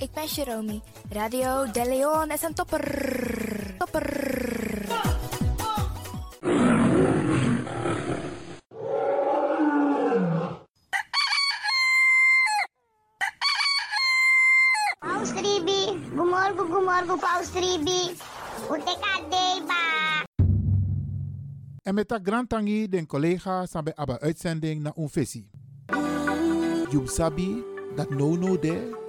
ik ben Jeromy. Radio De Leon is een topper. Topper. Paus Ribi, gumorgo gumorgo Paus Ribi. Uteka deba. En met dat grantangi den collega sabe aba uitzending na unfesi. Jub sabi dat no no de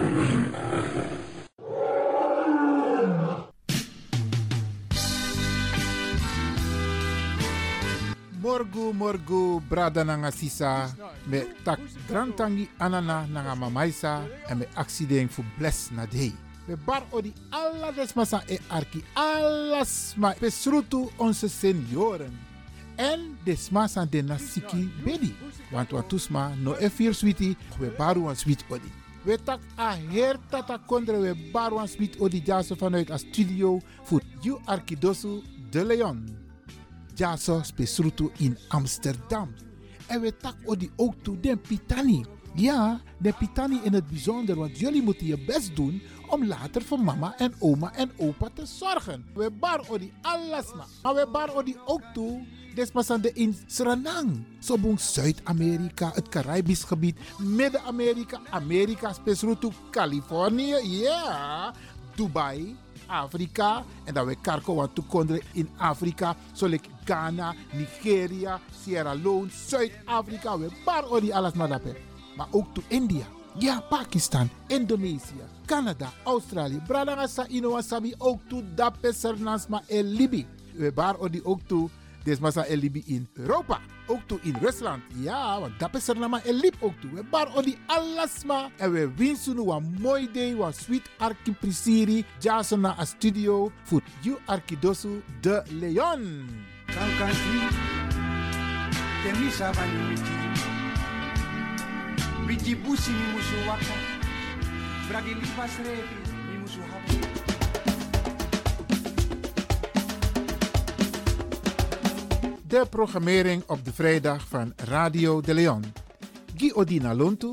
Morgu morgu brada nanga sisa me tak grantangi anana nanga mamaisa en me accident fu bless na dei. We bar odi alla desmasa e arki alles ma besrutu onze senioren. En desmasa de nasiki bedi. Want wat tusma no e fir we baru wan sweet odi. We tak a her tata kondre we baru wan sweet odi jaso vanuit a studio voor you arkidosu de Leon. Jaso spesrutu in Amsterdam. En we tak odi ook toe den Pitani. Ja, de Pitani in het bijzonder, want jullie moeten je best doen om later voor mama en oma en opa te zorgen. We bar odi alles ma. Maar we bar odi ook toe Despasande in Suriname. Sobong Zuid-Amerika, het Caribisch gebied, Midden-Amerika, Amerika, spesrutu Californië, ja, Dubai, Afrika. En dat we karko want toekonderen in Afrika. Zoals Ghana, Nigeria, Sierra Leone, Zuid-Afrika. We bar odi alles maar daarbij. Maar ook to India. Ja, Pakistan, Indonesië, Canada, Australië. Bradangasa Inowasabi ook to dape Sernasma en Libi. We bar ook to Desmasa en Libi in Europa. Ook toe in Rusland. Ja, want dat is er nama en lip ook toe. We bar odi alasma. En we winsten een mooi day. Een sweet arki prisiri. Jason na a studio. Voor you arkidosu de Leon. Kankansi, temisa vanyu miti. Biti busi mi musu De programmering op de vrijdag van Radio de Leon. Guy Odina Lontu,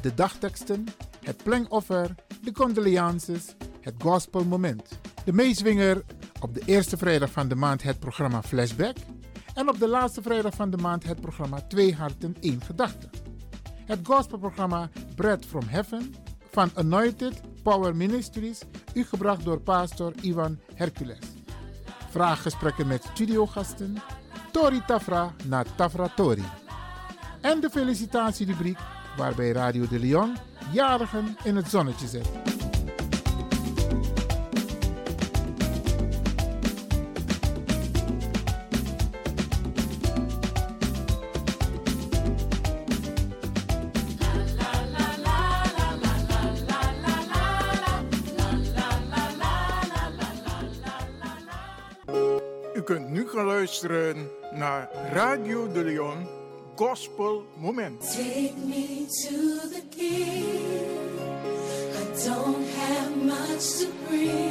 de dagteksten, het plengoffer, de condolences, het gospelmoment. De meeswinger op de eerste vrijdag van de maand het programma Flashback. En op de laatste vrijdag van de maand het programma Twee Harten, één Gedachte. Het gospelprogramma Bread from Heaven van Anointed Power Ministries, u gebracht door pastor Ivan Hercules. Vraaggesprekken met studiogasten, Tori Tafra na Tafra Tori. En de felicitatierubriek waarbij Radio de Leon jarigen in het zonnetje zet. Luisteren naar Radio de Leon Gospel Moment. Take me to the king. I don't have much to bring.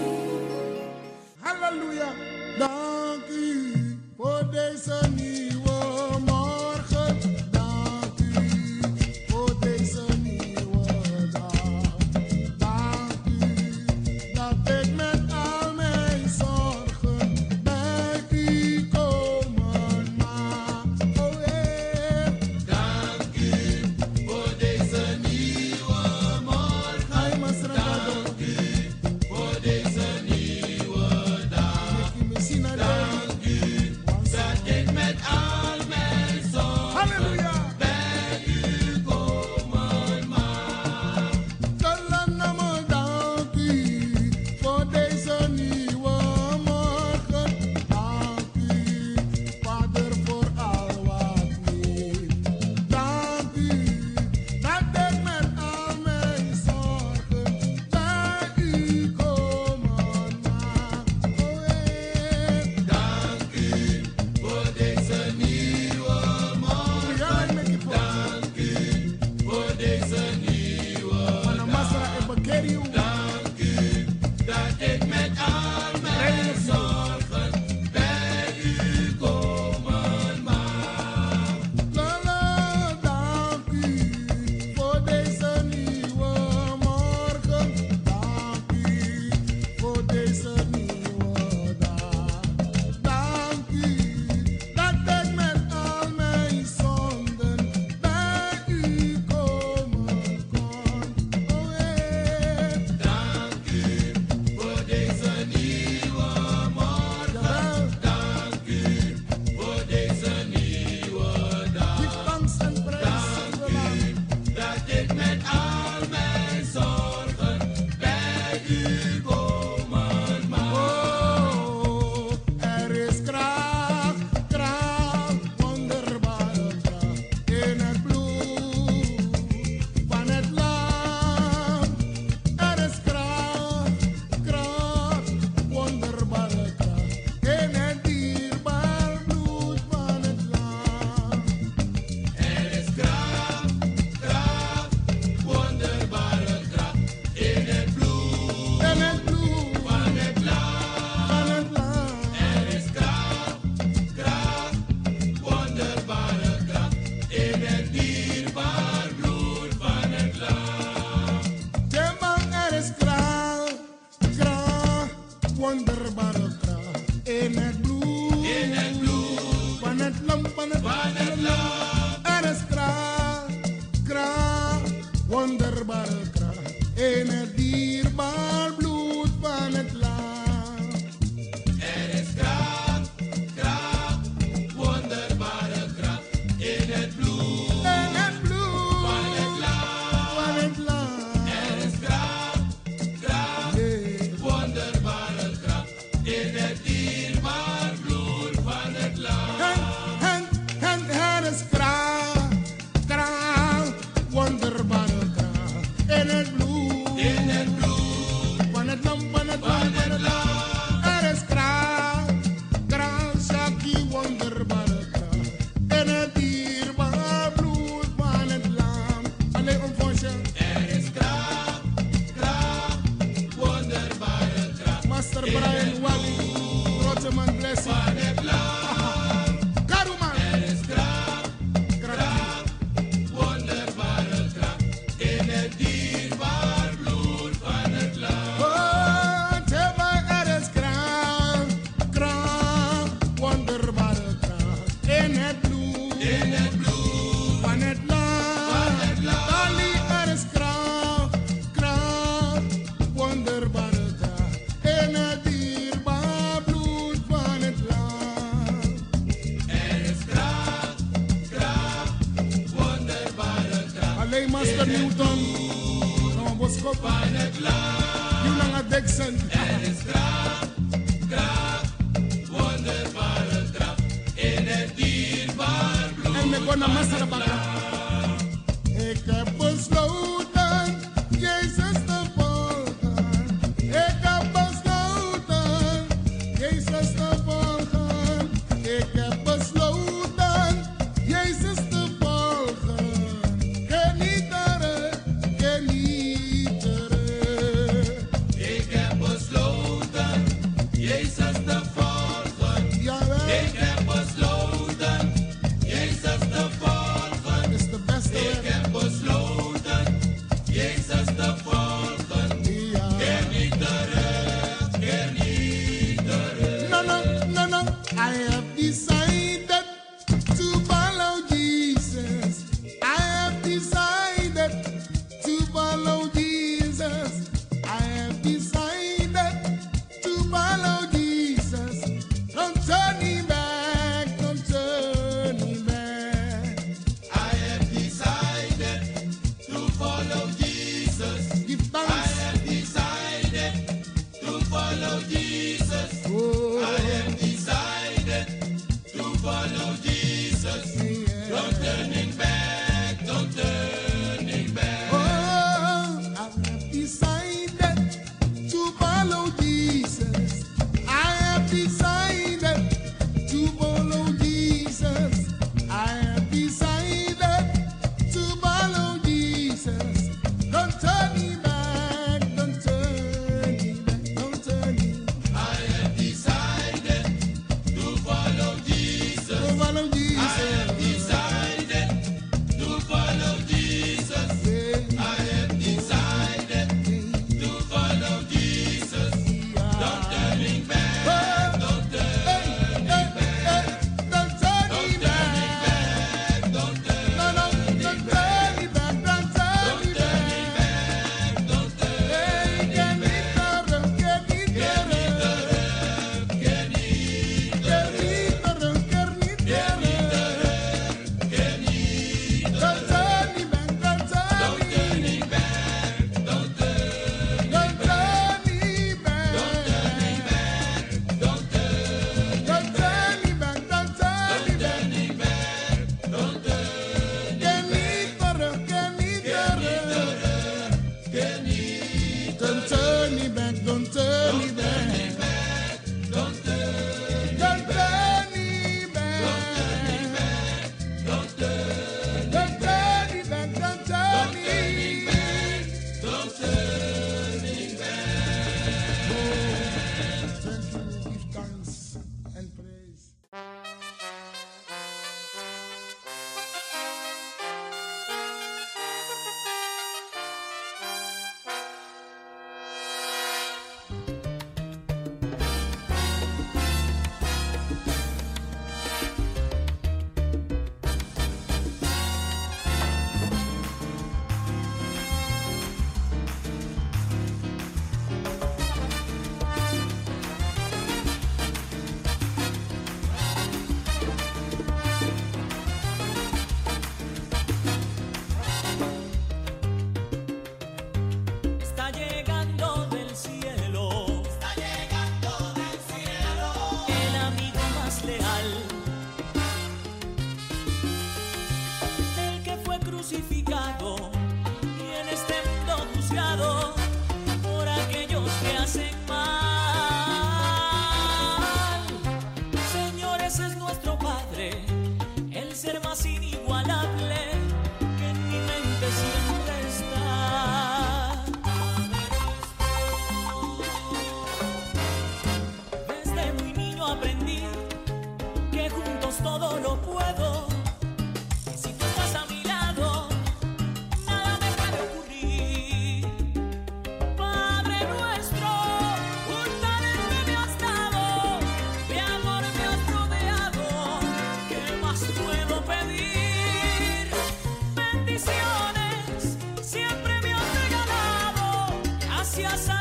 gracias a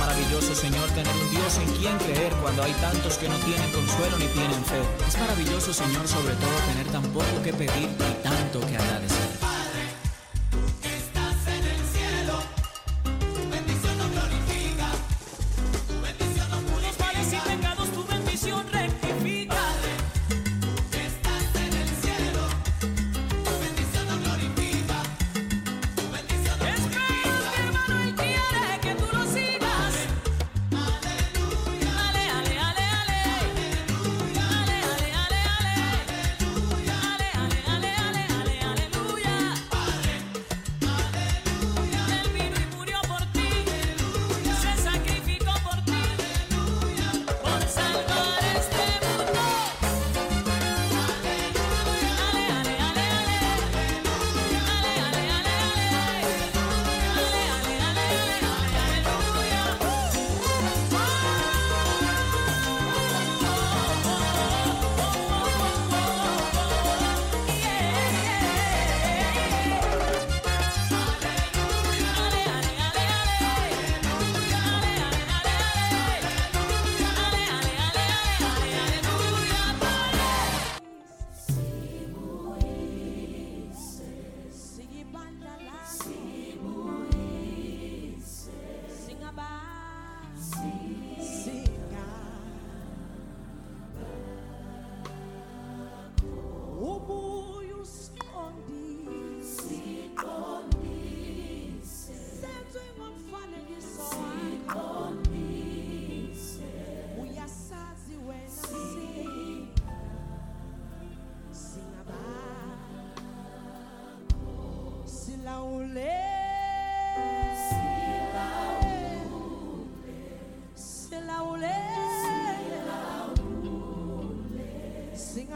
maravilloso, Señor, tener un Dios en quien creer cuando hay tantos que no tienen consuelo ni tienen fe. Es maravilloso, Señor, sobre todo tener tan poco que pedir y tanto que agradecer.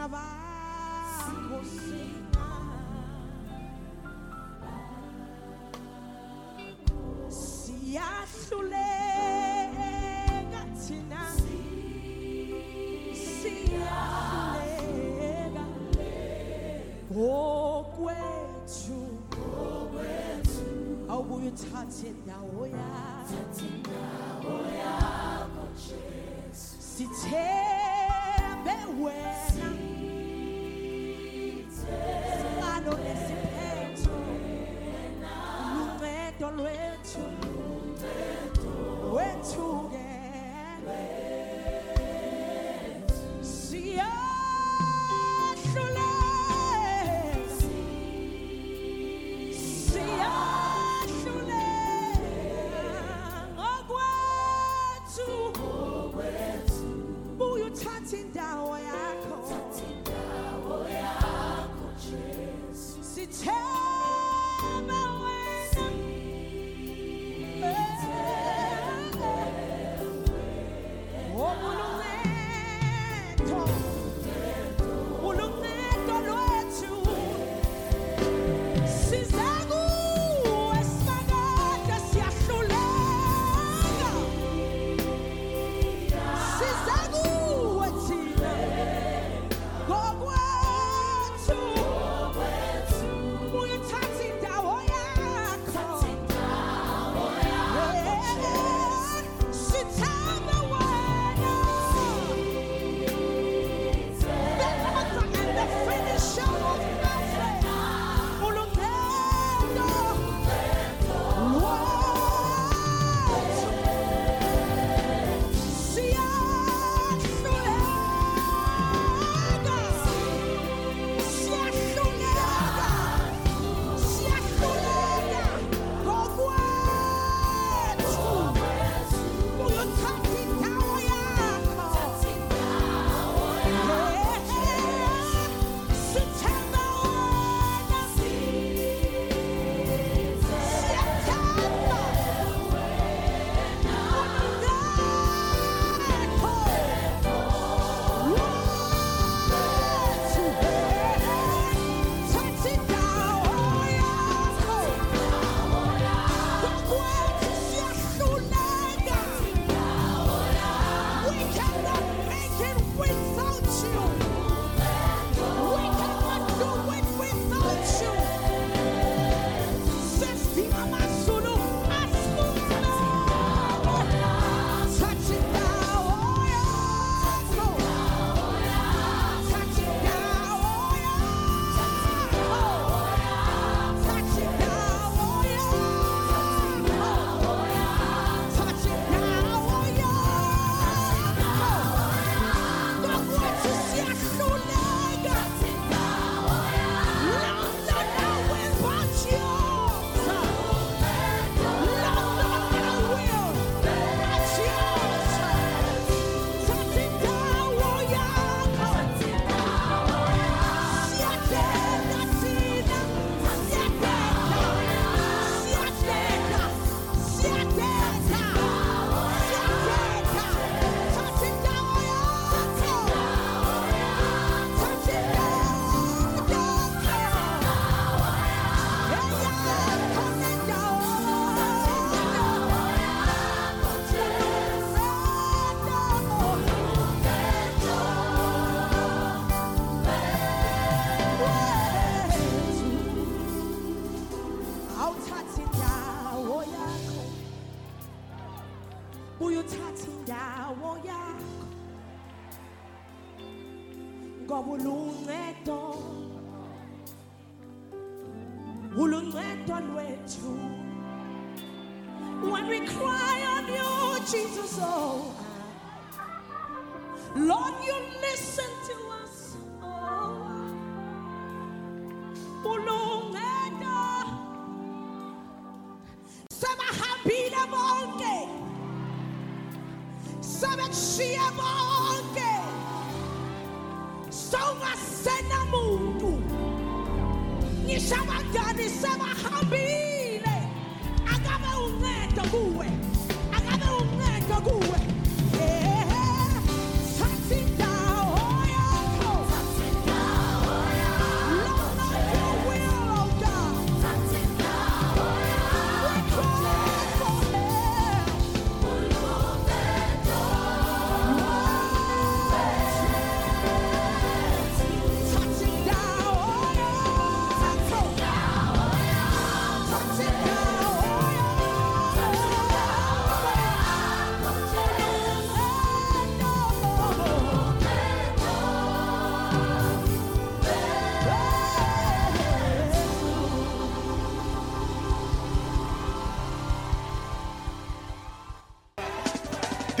trabajo, Señor. Si a su lega, si a su lega, oh, quit you. Oh, quit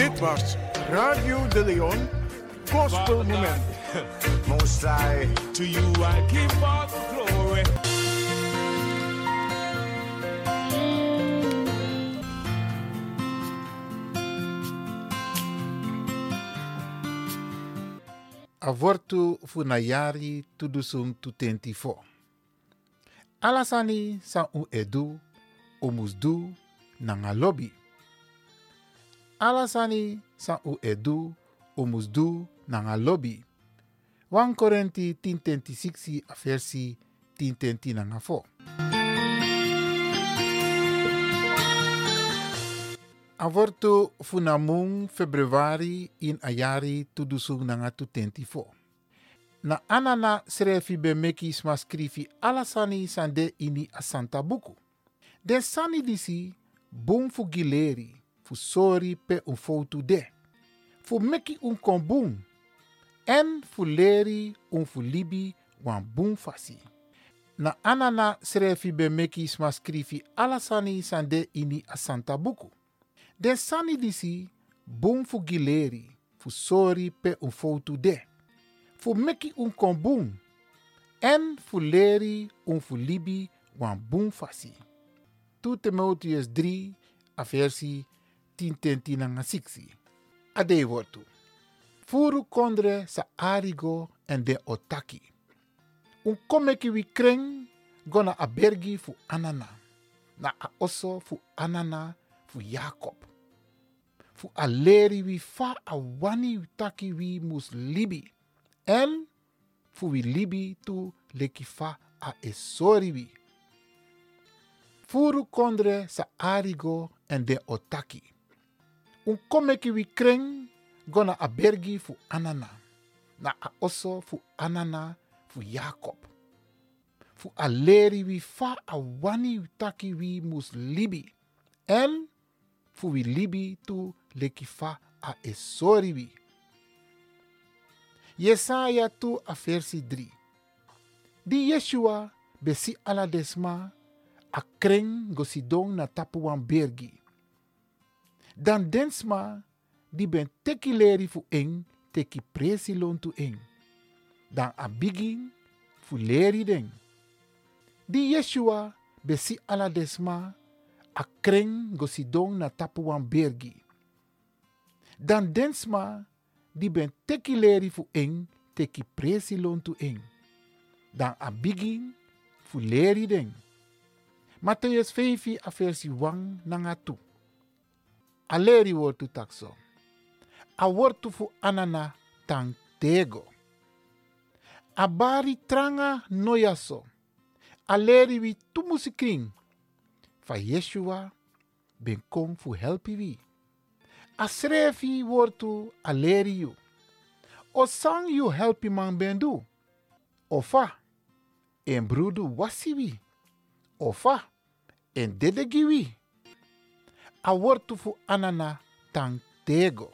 Dit was Radio de Leon Gospel Moment. Most High, to you I give all the glory. avortu funayari tudusung tutentifo. Alasani san u edu, umusdu, nanga lobby. Alasani san u edu, umusdu, nanga lobby. 1 Korinthe 10:26 a versi 10:10 nanga fo. Funamung februari in ayari tudusung nanga tutentifo. Na anana srefi be meki sma alasani sande ini a santa buku. Den sani disi bum fu gileri fu sori pe un de. Fu meki un kon bum. En fu leri un fu libi wan bum fasi. Na anana srefi be meki sma skrifi alasani sande ini a santa buku. Den sani disi bum fu gileri fu pe un de. Fu meki un kon bum. En fu leri un fu libi wan bum fasi. 2 Timotheus 3 a versi 10 ten tinanga 6. Ade. Furu kondre sa arigo en de otaki. Un komeki wi kreng gona a bergi fu anana. Na a oso fu anana fu Jacob. Fu a leri wi fa a wani taki wi mus libi. En fu wi libi tu leki fa a esori wi. Furu kondre sa arigo en de otaki. Un komeki wi kreng gona a bergi fu anana. Na a oso fu anana fu Jacob. Fu a leri wi fa a wani taki wi mus libi. En fu wi libi tu leki fa a esori wi. Yesaya tu a versi 3. Di Yeshua besi ala desma a kreng gosidong na tapu wan bergi. Dan densma di ben teki leri fu eng teki presi tu eng. Dan a bigin fu leri. Di Yeshua besi ala desma a kreng gosidong na tapu wan bergi. Dan densma di ben teki leri fu eng teki presi tu eng. Dan a bigin fu leri den. Matthäus 5 a versi 1 nanga 2. A leri wortu takso. A wortu fu anana tang tego. A bari tranga noyaso. A leri wi tumusikring. Fa Yeshua ben kom fu helpi wi. A srefi wortu a leri you. O sang you helpi man bendu. Ofa. En brudu wasi wi. Ofa. En dedegi wi. A wortu fu anana tang tego.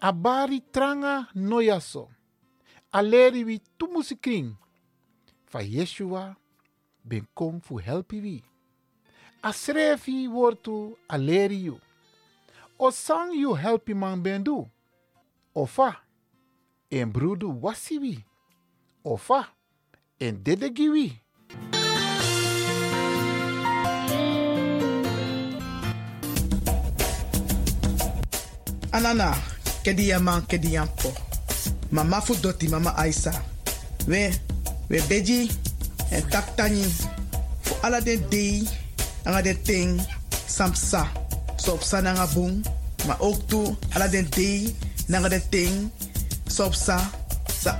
A bari tranga noyaso. A leri wi tumusikring. Fa Yeshua ben kom fu helpi wi. A srefi wortu a leri you. O sang you helpi man bendu. Ofa. En brudu wasi wi. Ofa. En dedegi Anana, kedi yaman kedi yampo. Mama fu doti mama Aisa. We, we beji en tak tani. Fu ala den dei, anga ting, samsa. So op sa nanga bung, ma ook tu ala den dei, nanga ting, so op sa.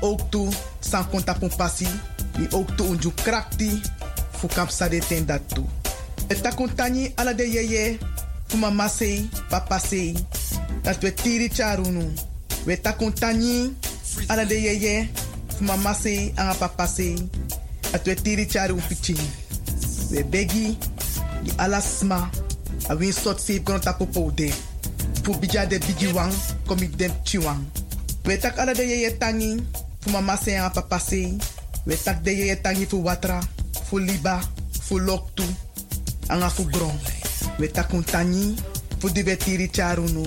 Ook tu, san konta pun pasi. Wi ook tu unju krakti, fu kap sa de ten dat tu. E takuntani ala de yeye, fu mama sei, papa sei. Dat we tiri charunu. We takuntani ala de yeye, mama sei, anga papa sei. Dat we tiri charu pichini. We begi, di ala sma, a win sot save kono tapu poude. Fu bija de bigi wang, komi dem chiwang. We tak ala de yeye tangi, fu mama sei, anga papa sei. We tak de yeye tangi fu watra, fu liba, fu loktu, anga fu gron. We takuntani, fu di we tiri charunu.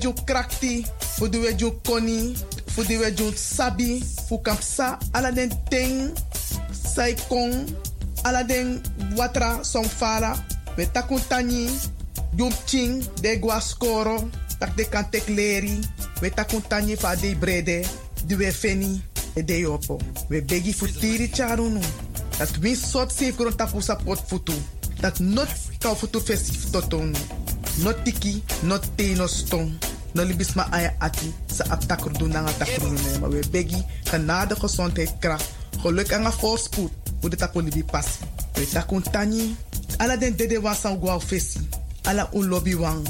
Ju krakti, fuduwe ju koni, fuduwe ju sabi, fu sa ala den ting, sai kong, ala den watra som fara, we takun tani, jum ching, de gua skoro, tak de kan tek leri, we takun tani fa de brede, duwe feni, e de yopo. We begi futiri charunu, dat win sot safe tapu sapot futu, dat not kau futu festif totonu. No tiki, no te, no stong. No libis ma aya ati sa ap takrudu na nga na maar we begi genade gezondheid kracht. Geluk en voorspoed. Hoe de tapo libi passi. We takun tani. Ala den dede wan san gwa fesi. Ala un lobby wang.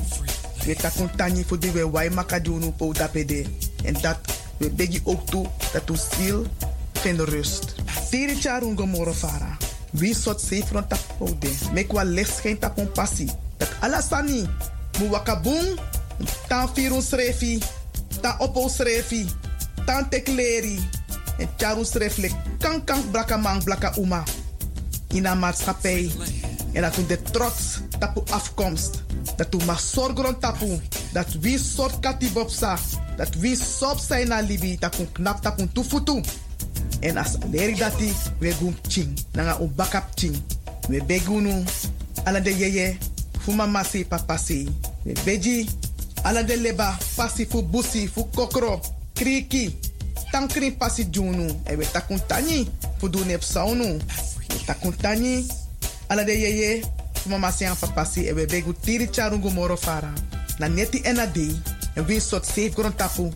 We takun tani voor de we wai makadunu po dapede. En dat we begi ook toe dat u ziel vindt rust. Tiri charun gomoro fara. Wie sot safe rond tapo de. Mek wa licht geen tapon passie dat alasani mu wakabung tan firun srefi tan opo srefi tan tekleri en charu sreflek kan kan blaka man blaka uma. In een maatschappij en dat de trots tapu afkomst dat u mag zorgen tapu dat wie soort katibopsa dat wie sop zijn na libi tapu knap tapu tufutu en as leri dati we gum ching nanga ching we begunu ala de yeye fu mama si papa beji, ala de leba, pasi fu busi, fu kokro, kriki, tankri pasi junu. E we takuntani, fu du nep saunu. Takuntani, ala de yeye, fu mama si an papa si, e we begu tiri charungu moro fara. Na neti ena dei, en win sot safe gron tapu,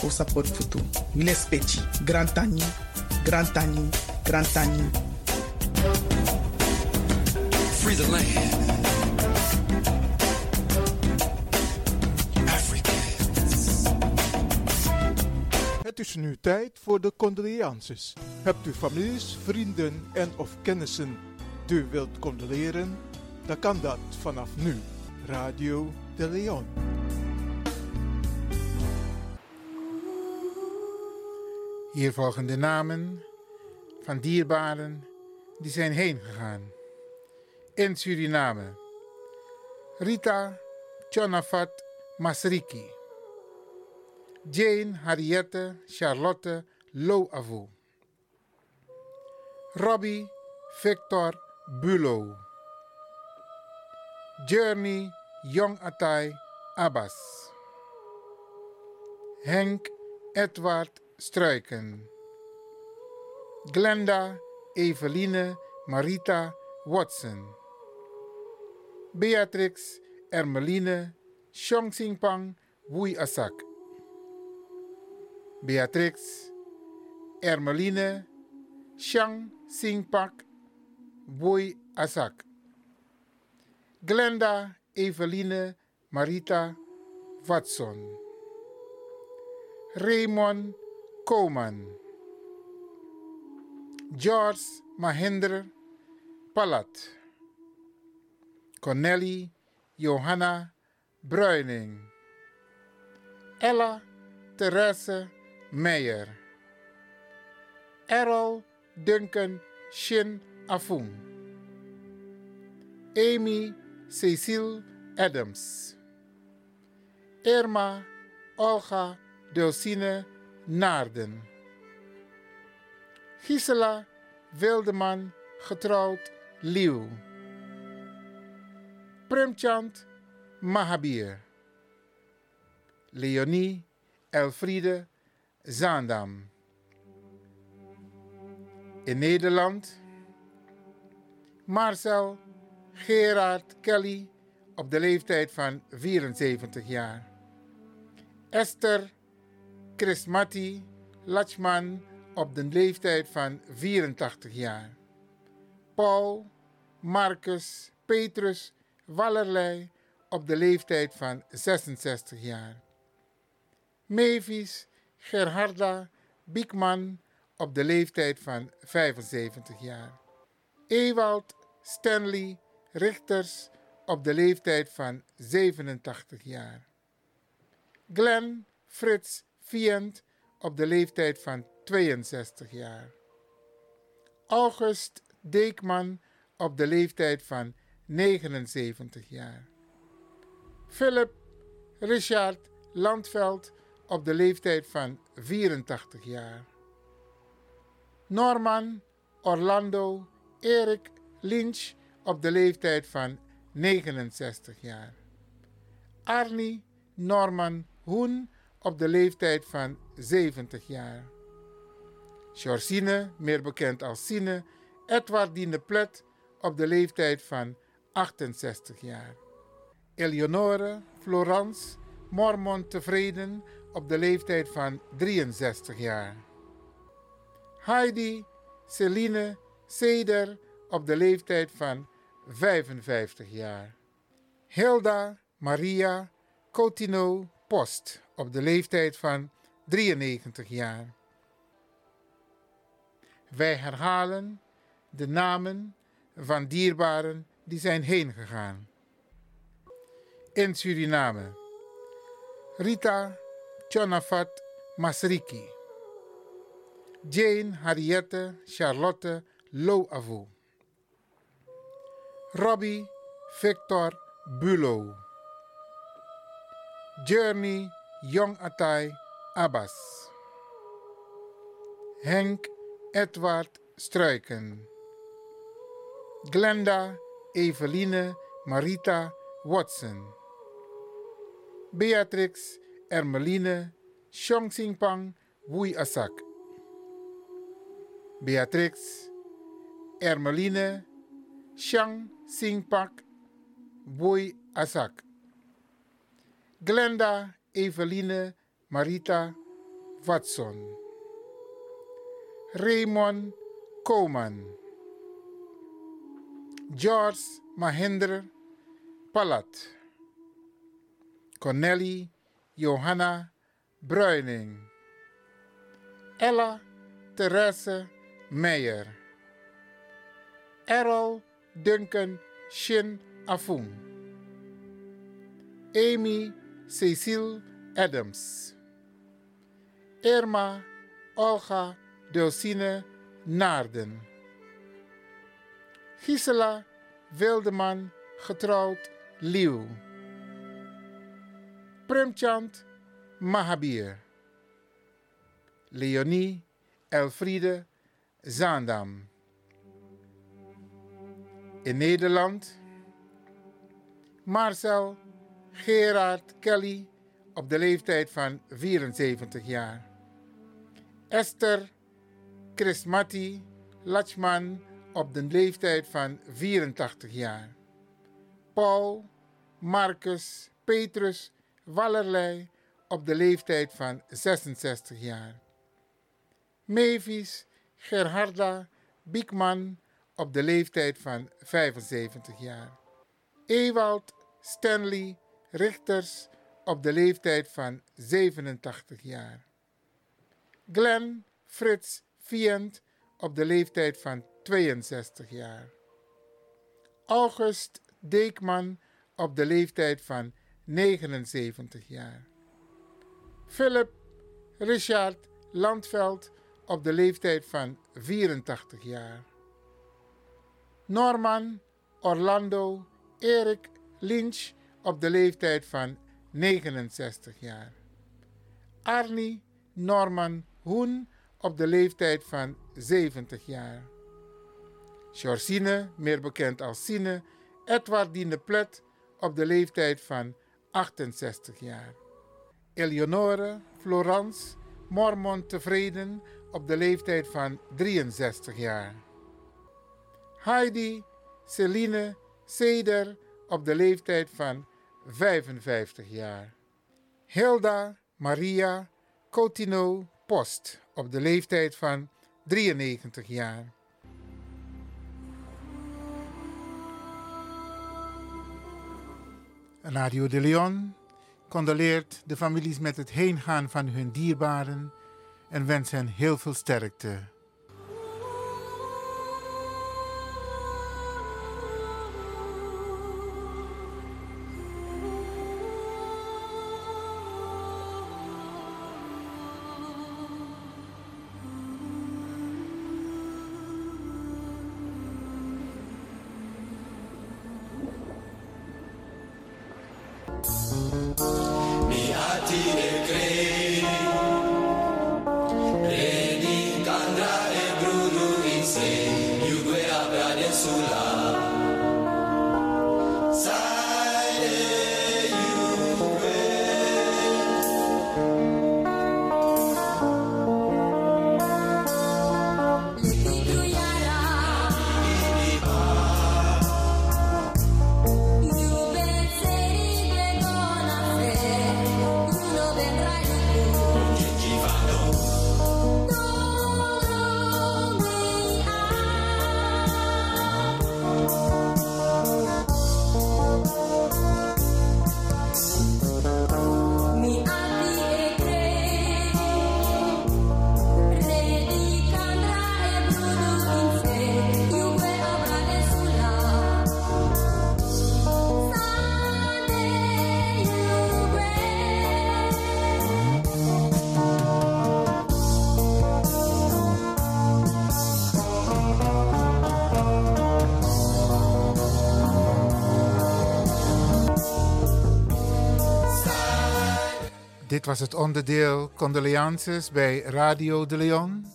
fu support futu. Wile speci, grantani, grantani, grantani. Free the land. Is nu tijd voor de condolences. Hebt u families, vrienden en of kennissen die u wilt condoleren? Dan kan dat vanaf nu. Radio de Leon. Hier volgen de namen van dierbaren die zijn heen gegaan. In Suriname. Rita Chonafat Masriki. Jane Harriette Charlotte Loavu. Robbie Victor Bulo. Journey Jong Atai Abbas. Henk Edward Struiken. Glenda Eveline Marita Watson. Beatrix Ermeline Singpang Wui Asak. Beatrix Ermeline Shang Singpak Boy Asak. Glenda Eveline Marita Watson. Raymond Koman. George Mahinder Palat. Corneli Johanna Bruining. Ella Therese Meijer. Errol Duncan Shin Afung. Amy Cecile Adams. Irma Olga Dulcine Naarden. Gisela Wildeman getrouwd Lieuw. Premchand Mahabir. Leonie Elfriede Zaandam. In Nederland Marcel Gerard Kelly op de leeftijd van 74 jaar. Esther Chrismati Lachman op de leeftijd van 84 jaar. Paul Marcus Petrus Wallerlei op de leeftijd van 66 jaar. Mavis Gerharda Biekman op de leeftijd van 75 jaar. Ewald Stanley Richters op de leeftijd van 87 jaar. Glenn Frits Vient op de leeftijd van 62 jaar. August Deekman op de leeftijd van 79 jaar. Philip Richard Landveld op de leeftijd van 84 jaar. Norman Orlando Erik Lynch op de leeftijd van 69 jaar. Arnie Norman Hoen op de leeftijd van 70 jaar. Georgine, meer bekend als Sine, Edwardine Plet op de leeftijd van 68 jaar. Eleonore Florence Mormon Tevreden op de leeftijd van 63 jaar. Heidi Celine Seder op de leeftijd van 55 jaar. Hilda Maria Coutinho Post op de leeftijd van 93 jaar. Wij herhalen de namen van dierbaren die zijn heen gegaan. In Suriname. Rita Chonafat Masriki. Jane Harriette Charlotte Loavu. Robbie Victor Bulo. Journey Atai Abbas. Henk Edward Struiken. Glenda Eveline Marita Watson. Beatrix Ermeline Pang Wui Asak. Beatrix Ermeline Shang Singpak Wui Asak. Glenda Eveline Marita Watson. Raymond Koman. George Mahinder Palat. Corneli Johanna Bruining. Ella Therese Meijer. Errol Duncan Shin Afung. Amy Cecile Adams. Irma Olga Dulcine Naarden. Gisela Wildeman, getrouwd Lieuw. Premchand Mahabir. Leonie Elfriede Zaandam. In Nederland Marcel Gerard Kelly op de leeftijd van 74 jaar. Esther Chrismati Lachman op de leeftijd van 84 jaar. Paul Marcus Petrus Wallerlei op de leeftijd van 66 jaar. Mavis Gerharda Biekman op de leeftijd van 75 jaar. Ewald Stanley Richters op de leeftijd van 87 jaar. Glenn Frits Vient op de leeftijd van 62 jaar. August Deekman op de leeftijd van 79 jaar. Philip Richard Landveld op de leeftijd van 84 jaar. Norman Orlando Erik Lynch op de leeftijd van 69 jaar. Arnie Norman Hoen op de leeftijd van 70 jaar. Georgine, meer bekend als Sine, Edwardine Plet op de leeftijd van 68 jaar. Eleonore Florence Mormon Tevreden op de leeftijd van 63 jaar. Heidi Celine Seder op de leeftijd van 55 jaar. Hilda Maria Coutinho Post op de leeftijd van 93 jaar. Radio de Leon condoleert de families met het heengaan van hun dierbaren en wens hen heel veel sterkte. Dit was het onderdeel Condoleances bij Radio de Leon.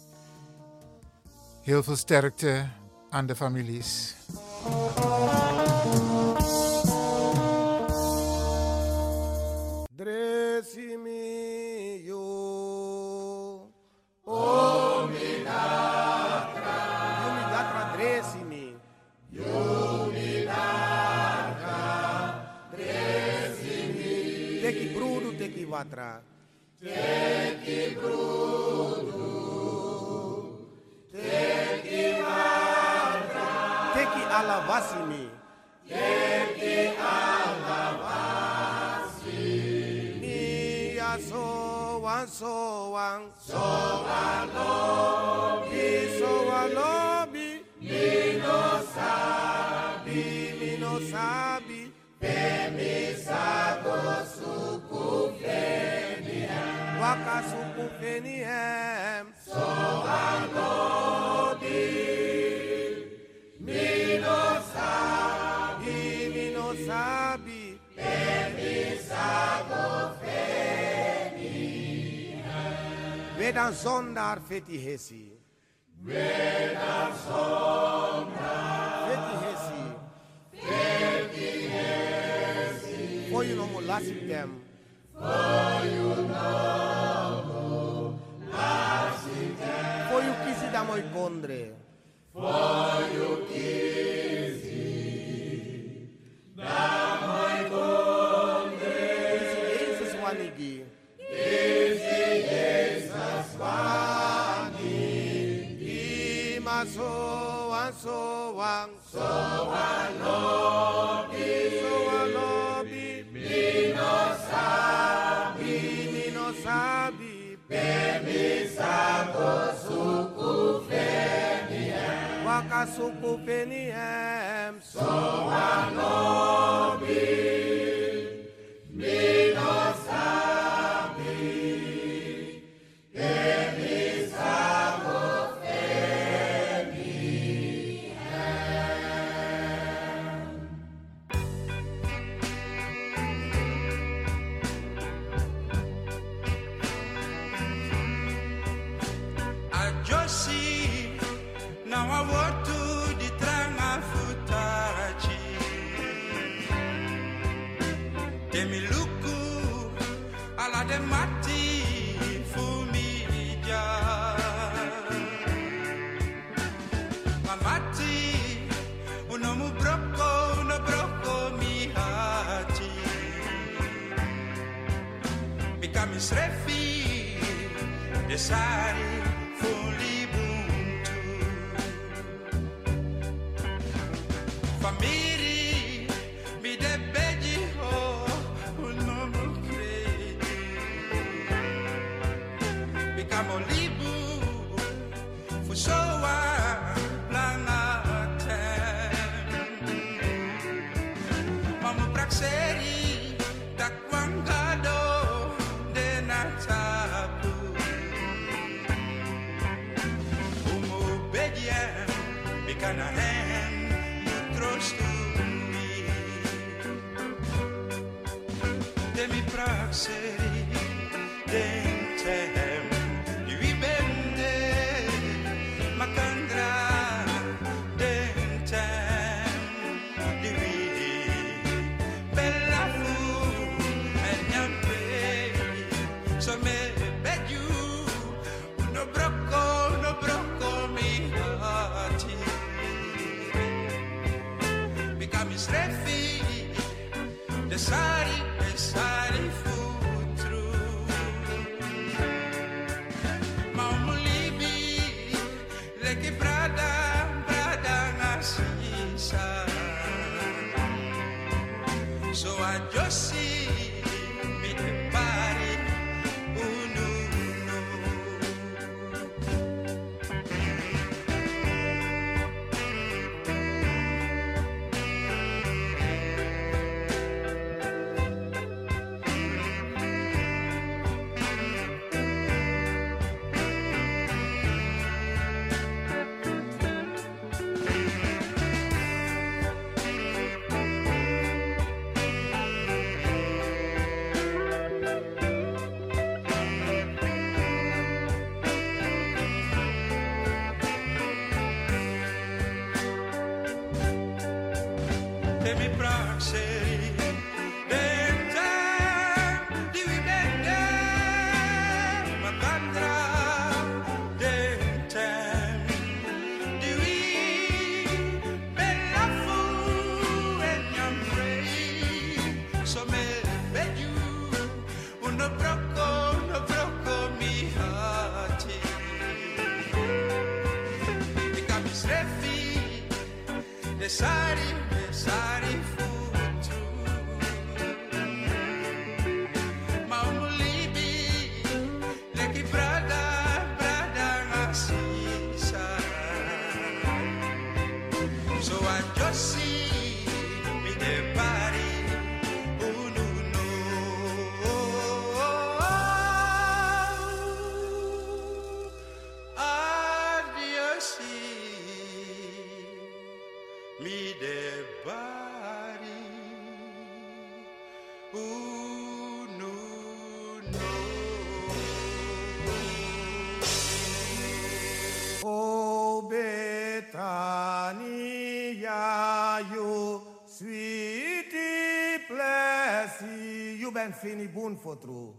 Heel veel sterkte aan de families. Brudo, teki vatra. Teki brudo. Teki vatra. Teki alavasimi. Teki alavasimi. Mia so wan Bethlehem. Sorano di minosabi, minosabi, ebisago Bethlehem. Vedan sondar feti hesi. Vedan sondar hesi. Feti hesi. For you know, last them. For you know. Foi o que se dá moi condre. Foi o que se dá moi condre. Esse é o anigui. Esse é o anigui. Mas o anso, anso, anso, anso. suku Feniam Waka suku Feniam so So I'm just see. For true.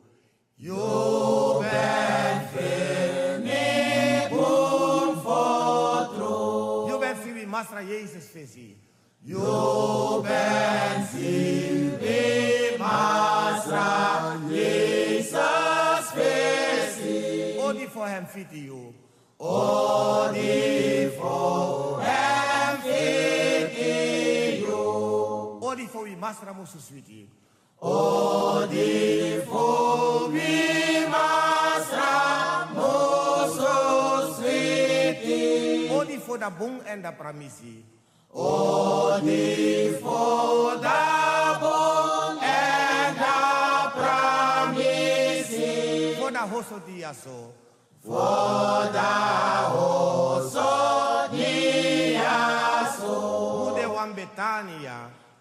You ben fini boon for true. You ben fini Masra Jezus visie. You ben fini Masra Jezus visie. Odi voor hem fiti you. Odi voor hem fiti you. Odi voor wie Masra musu sweetie. Odi da bun en da pramisi. O di fo da bun en da pramisi. Fo da hoso di aso. Fo da hoso di aso. Bude wan betania.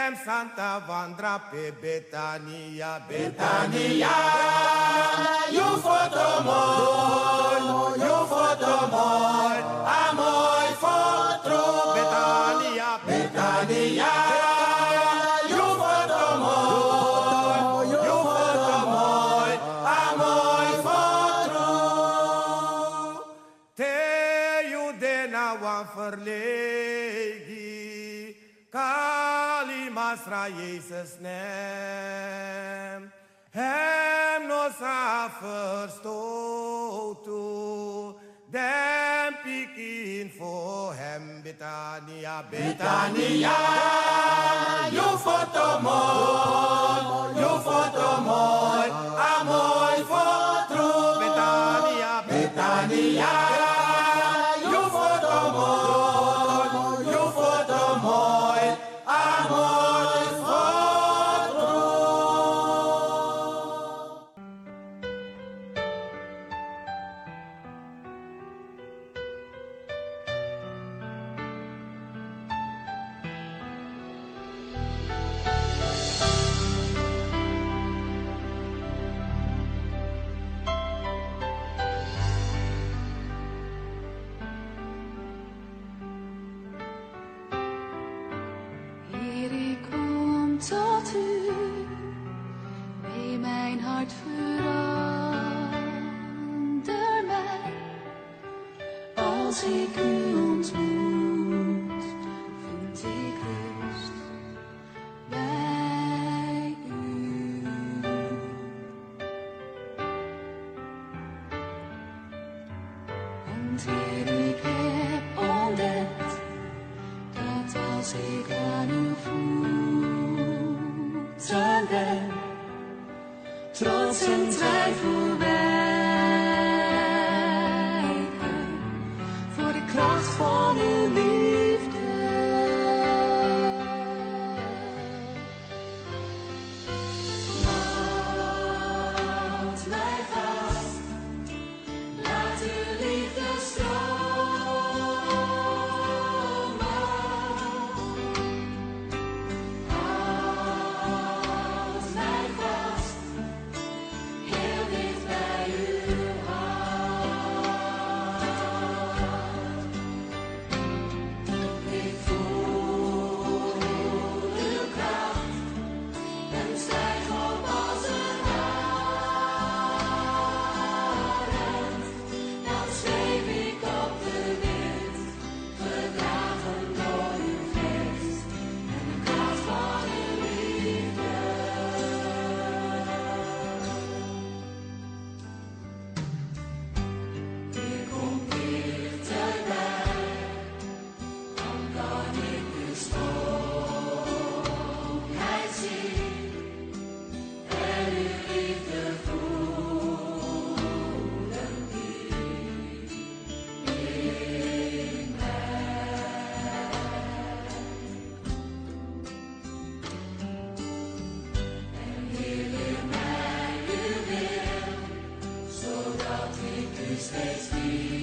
Prindem Santa Vandra pe Betania, Betania, iu fotomol, iu fotomol, amoi fotro, Betania, Betania, Jesus' name. Hem nos a to them pikin for Him, Betania, Betania, you for tomorrow, you for tomorrow, amoy for true. Betania, Betania. Want Praise be.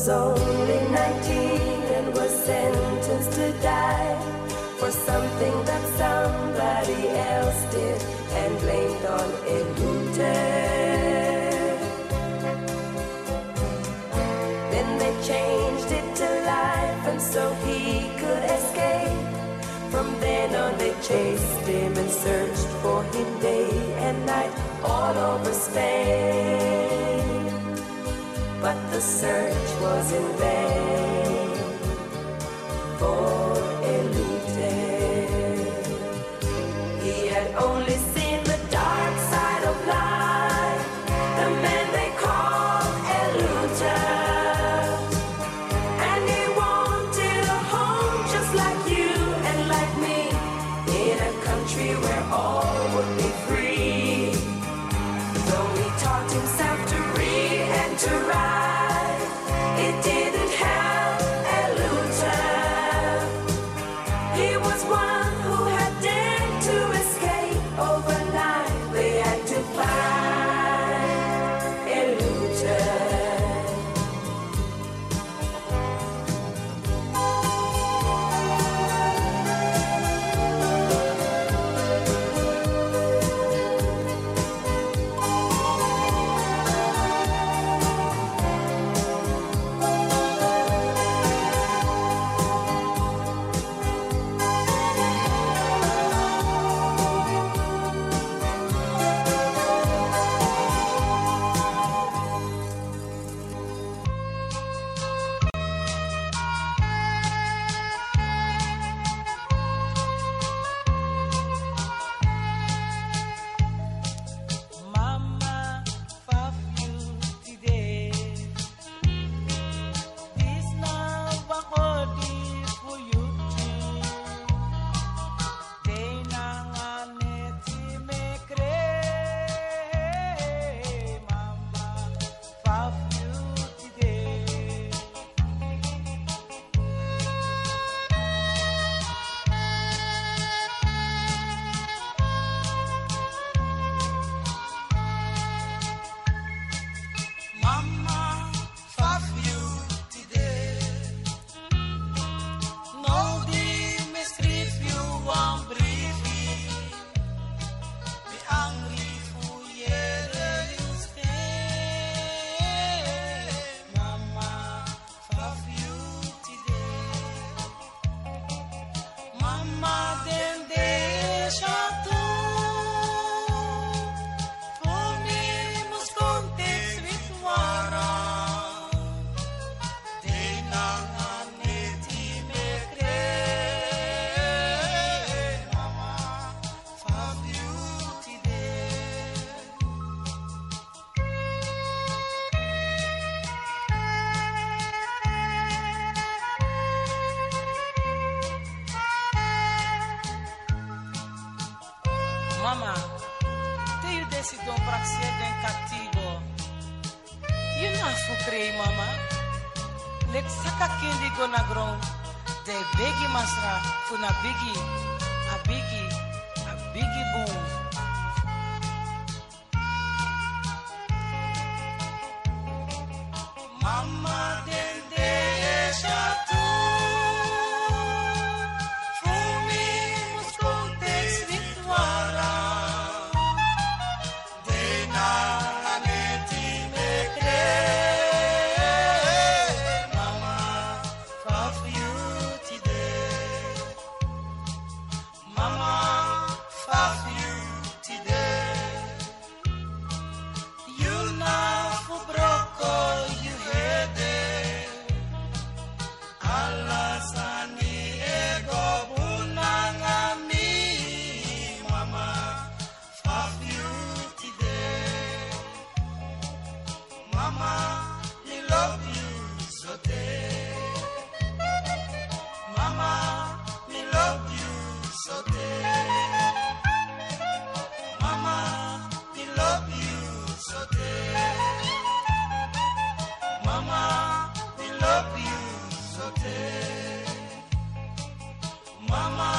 was only 19 and was sentenced to die for something that somebody else did and blamed on Edutech. Then they changed it to life and so he could escape. From then on they chased him and searched for him day and night all over Spain but the search was in vain. Not Vicky. Mama.